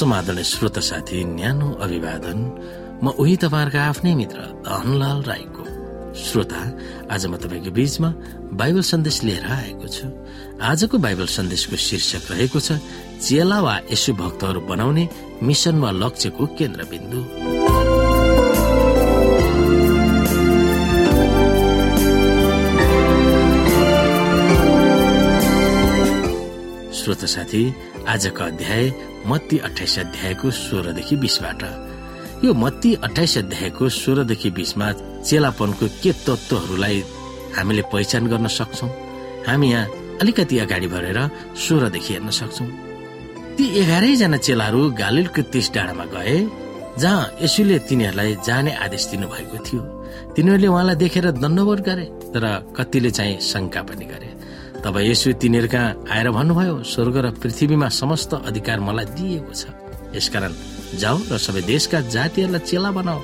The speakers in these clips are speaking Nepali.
समाधान श्रोता साथी न्यानो अभिवादन म उही तपाईँहरूको आफ्नै मित्र धनलाल राईको। श्रोता आज म तपाईँको बीचमा बाइबल सन्देश लिएर आएको छु। आजको बाइबल सन्देशको शीर्षक रहेको छ चेला वा यसु भक्तहरू बनाउने मिसन वा लक्ष्यको केन्द्रबिन्दु। साथी आजको अध्याय मत्ती अठाइस अध्यायको सोह्रदेखि बिसबाट। यो मत्ती अठाइस अध्यायको सोह्रदेखि बिसमा चेलापनको के तत्वहरूलाई हामीले पहिचान गर्न सक्छौ? हामी यहाँ अलिकति अगाडि बढेर सोह्रदेखि हेर्न सक्छौ। ती एघारैजना चेलाहरू गालिलको तीस डाँडामा गए जहाँ यसुले तिनीहरूलाई जाने आदेश दिनुभएको थियो। तिनीहरूले उहाँलाई देखेर दण्डवट गरे तर कतिले चाहिँ शङ्का पनि गरे। तब यसो तिनीहरू कहाँ आएर भन्नुभयो स्वर्ग र पृथ्वीमा समस्त अधिकार मलाई दिएको छ। यसकारण जाऊ र सबै देशका जातिहरूलाई चेला बनाऊ।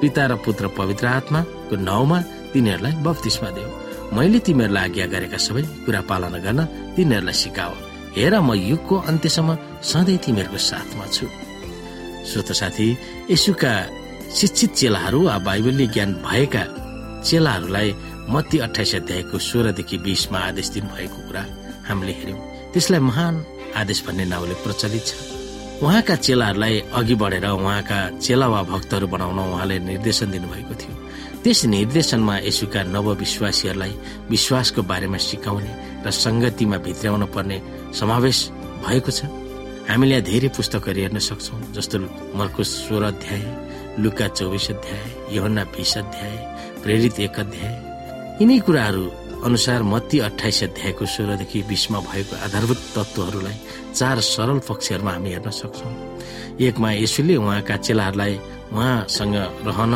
पिता र पुत्र पवित्र आत्माको नाउँमा तिनीहरूलाई बत्तिसमा देऊ। मैले तिमीहरूलाई आज्ञा गरेका सबै कुरा पालना गर्न तिनीहरूलाई सिकाओ। हेर म युगको अन्त्यसम्म सधैँ तिमीहरूको साथमा छु। श्रोत साथी यसुका शिक्षित चेलाहरू वा बाइबलीय ज्ञान भएका चेलाहरूलाई मत्ती अठाइस अध्यायको सोह्रदेखि बिसमा आदेश दिनुभएको कुरा हामीले हेर्यौं त्यसलाई महान आदेश भन्ने नाउँले प्रचलित छ। उहाँका चेलाहरूलाई अघि बढेर उहाँका चेला वा भक्तहरू बनाउन उहाँले निर्देशन दिनुभएको थियो। त्यस निर्देशनमा यसुका नवविश्वासीहरूलाई विश्वासको बारेमा सिकाउने र संगतिमा भित्राउन पर्ने समावेश भएको छ। हामीले यहाँ धेरै पुस्तकहरू हेर्न सक्छौँ जस्तो मर्को सोह्र अध्याय लुका चौबिस अध्याय योहन्ना बिस अध्याय प्रेरित एक अध्याय यिनै कुराहरू अनुसार मत्ती अठाइस अध्यायको सोह्रदेखि बिसमा भएको आधारभूत तत्वहरूलाई चार सरल पक्षहरूमा हामी हेर्न सक्छौँ। एकमा यसुले उहाँका चेलाहरूलाई उहाँसँग रहन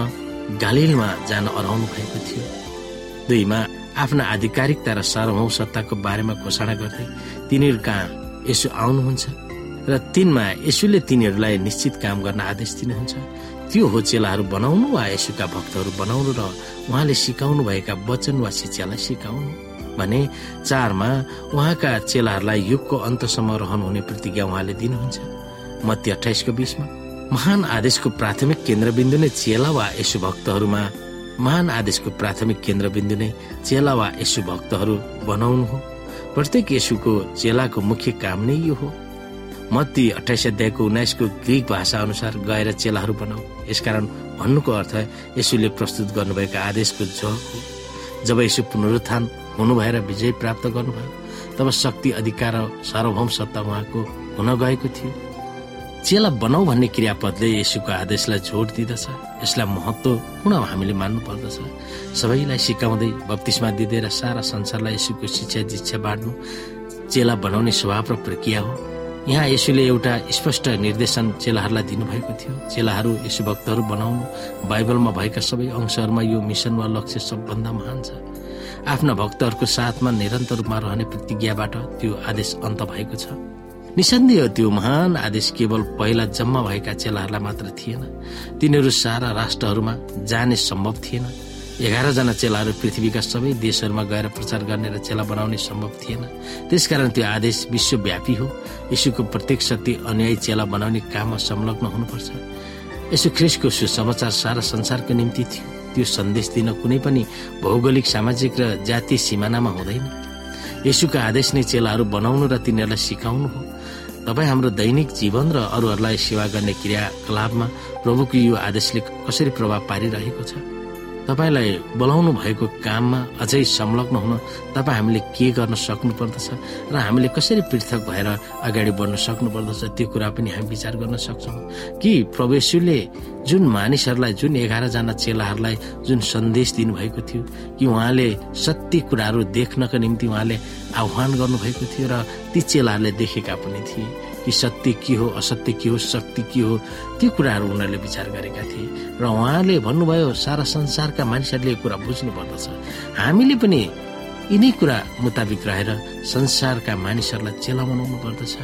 गालिलमा जान अराउनु भएको थियो। दुईमा आफ्ना आधिकारिकता र सार्वभौम सत्ताको बारेमा घोषणा गर्दै तिनीहरू कहाँ यसो आउनुहुन्छ। र तिनमा यसुले तिनीहरूलाई निश्चित काम गर्न आदेश दिनुहुन्छ। त्यो हो चेलाहरू बनाउनु वा यसुका भक्तहरू बनाउनु र उहाँले सिकाउनु भएका वचन वा शिक्षालाई सिकाउनु। भने चारमा उहाँका चेलाहरूलाई युगको अन्तसम्म रहनुहुने प्रतिज्ञा उहाँले दिनुहुन्छ। मत्ती अठाइसको बिचमा महान आदेशको प्राथमिक केन्द्रबिन्दु नै चेला वा यसु भक्तहरूमा महान आदेशको प्राथमिक केन्द्रबिन्दु नै चेला वा यसु भक्तहरू बनाउनु हो। प्रत्येक यसुको चेलाको मुख्य काम नै यो हो। मत्ती अठाइस अध्यायको उन्नाइसको ग्रिक भाषा अनुसार गएर चेलाहरू बनाऊ। यसकारण भन्नुको अर्थ यसुले प्रस्तुत गर्नुभएका आदेशको जग हो। जब यसो पुनरुत्थान हुनु भएर विजय प्राप्त गर्नुभयो तब शक्ति अधिकार र सार्वभौम सत्ता उहाँको हुन गएको थियो। चेला बनाऊ भन्ने क्रियापदले यसुको आदेशलाई जोड दिँदछ। यसलाई महत्वपूर्ण हामीले मान्नु पर्दछ सबैलाई सिकाउँदै बत्तिसमा दिँदै र सारा संसारलाई यसुको शिक्षा दीक्षा बाँड्नु चेला बनाउने स्वभाव र प्रक्रिया हो। यहाँ यसुले एउटा स्पष्ट निर्देशन चेलाहरूलाई दिनुभएको थियो। चेलाहरू यसु भक्तहरू बनाउनु बाइबलमा भएका सबै अंशहरूमा यो मिसन वा लक्ष्य सबभन्दा महान छ। आफ्ना भक्तहरूको साथमा निरन्तर रूपमा रहने प्रतिज्ञाबाट त्यो आदेश अन्त भएको छ। निसन्देह त्यो महान आदेश केवल पहिला जम्मा भएका चेलाहरूलाई मात्र थिएन। तिनीहरू सारा राष्ट्रहरूमा जाने सम्भव थिएन। एघारजना चेलाहरू पृथ्वीका सबै देशहरूमा गएर प्रचार गर्ने र चेला बनाउने सम्भव थिएन। त्यसकारण त्यो आदेश विश्वव्यापी हो। यीशुको प्रत्येक शक्ति अनुयायी चेला बनाउने काममा संलग्न हुनुपर्छ। यसो ख्रिसको सुसमाचार सारा संसारको निम्ति थियो। त्यो सन्देश दिन कुनै पनि भौगोलिक सामाजिक र जातीय सिमानामा हुँदैन। यसुको आदेश नै चेलाहरू बनाउनु र तिनीहरूलाई सिकाउनु हो। तपाईँ हाम्रो दैनिक जीवन र अरूहरूलाई सेवा गर्ने क्रियाकलापमा प्रभुको यो आदेशले कसरी प्रभाव पारिरहेको छ? तपाईँलाई बोलाउनु भएको काममा अझै संलग्न हुन तपाईँ हामीले के गर्न सक्नु पर्दछ र हामीले कसरी पृथक भएर अगाडि बढ्न सक्नु पर्दछ त्यो कुरा पनि हामी विचार गर्न सक्छौँ। कि प्रवेशुले जुन मानिसहरूलाई जुन एघारजना चेलाहरूलाई जुन सन्देश दिनुभएको थियो कि उहाँले सत्य कुराहरू देख्नको निम्ति उहाँले आह्वान गर्नुभएको थियो र ती चेलाहरूले देखेका पनि थिए। कि सत्य के हो असत्य के हो शक्ति के हो त्यो कुराहरू उनीहरूले विचार गरेका थिए। र उहाँले भन्नुभयो सारा संसारका मानिसहरूले यो कुरा बुझ्नु पर्दछ। हामीले पनि यिनै कुरा मुताबिक रहेर संसारका मानिसहरूलाई चेला बनाउनु पर्दछ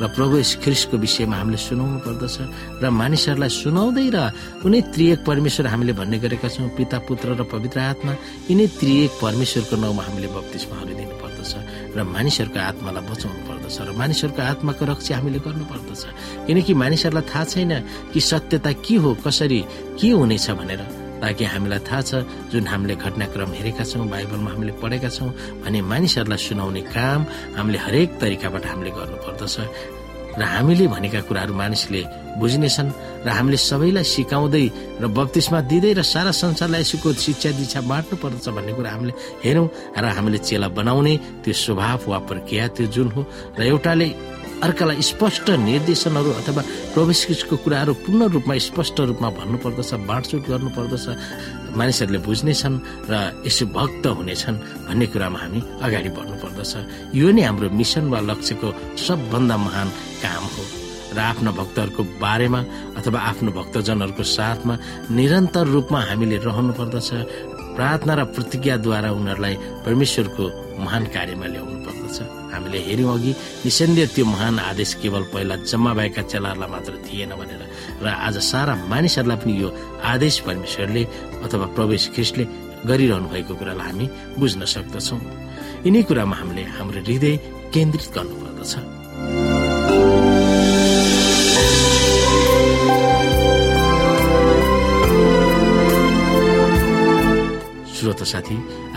र प्रभु ख्रिस्टको विषयमा हामीले सुनाउनु पर्दछ र मानिसहरूलाई सुनाउँदै र कुनै त्रिएक परमेश्वर हामीले भन्ने गरेका छौँ पिता पुत्र र पवित्र आत्मा यिनै त्रिएक परमेश्वरको नाउँमा हामीले बत्तिसमाहरू दिनु पर्दछ र मानिसहरूको आत्मालाई बचाउनु पर्दछ र मानिसहरूको आत्माको रक्षा हामीले गर्नुपर्दछ किनकि मानिसहरूलाई थाहा छैन कि सत्यता के हो कसरी के हुनेछ भनेर। ताकि हामीलाई थाहा छ जुन हामीले घटनाक्रम हेरेका छौँ बाइबलमा हामीले पढेका छौँ भने मानिसहरूलाई सुनाउने काम हामीले हरेक तरिकाबाट हामीले गर्नुपर्दछ। र हामीले भनेका कुराहरू मानिसले बुझ्नेछन् र हामीले सबैलाई सिकाउँदै र बत्तिसमा दिँदै र सारा संसारलाई यसको शिक्षा दीक्षा बाँड्नु पर्दछ भन्ने कुरा हामीले हेरौँ र हामीले चेला बनाउने त्यो स्वभाव वा प्रक्रिया त्यो जुन हो र एउटाले अर्कालाई स्पष्ट निर्देशनहरू अथवा प्रवेशको कुराहरू पूर्ण रूपमा स्पष्ट रूपमा भन्नुपर्दछ बाँडचुट गर्नुपर्दछ। मानिसहरूले बुझ्नेछन् र यसो भक्त हुनेछन् भन्ने कुरामा हामी अगाडि बढ्नु पर्दछ यो नै हाम्रो मिसन वा लक्ष्यको सबभन्दा महान काम हो। र आफ्ना भक्तहरूको बारेमा अथवा आफ्नो भक्तजनहरूको साथमा निरन्तर रूपमा हामीले रहनु पर्दछ प्रार्थना र प्रतिज्ञाद्वारा उनीहरूलाई परमेश्वरको महान कार्यमा ल्याउनु पर्दछ हामीले हेऱ्यौँ अघि निसन्देह त्यो महान आदेश केवल पहिला जम्मा भएका चेलाहरूलाई मात्र थिएन भनेर र आज सारा मानिसहरूलाई पनि यो आदेश परमेश्वरले अथवा प्रवेश ख्रिस्टले गरिरहनु भएको कुरालाई हामी बुझ्न सक्दछौँ। यिनै कुरामा हामीले हाम्रो हृदय केन्द्रित गर्नुपर्दछ। श्रोत साथी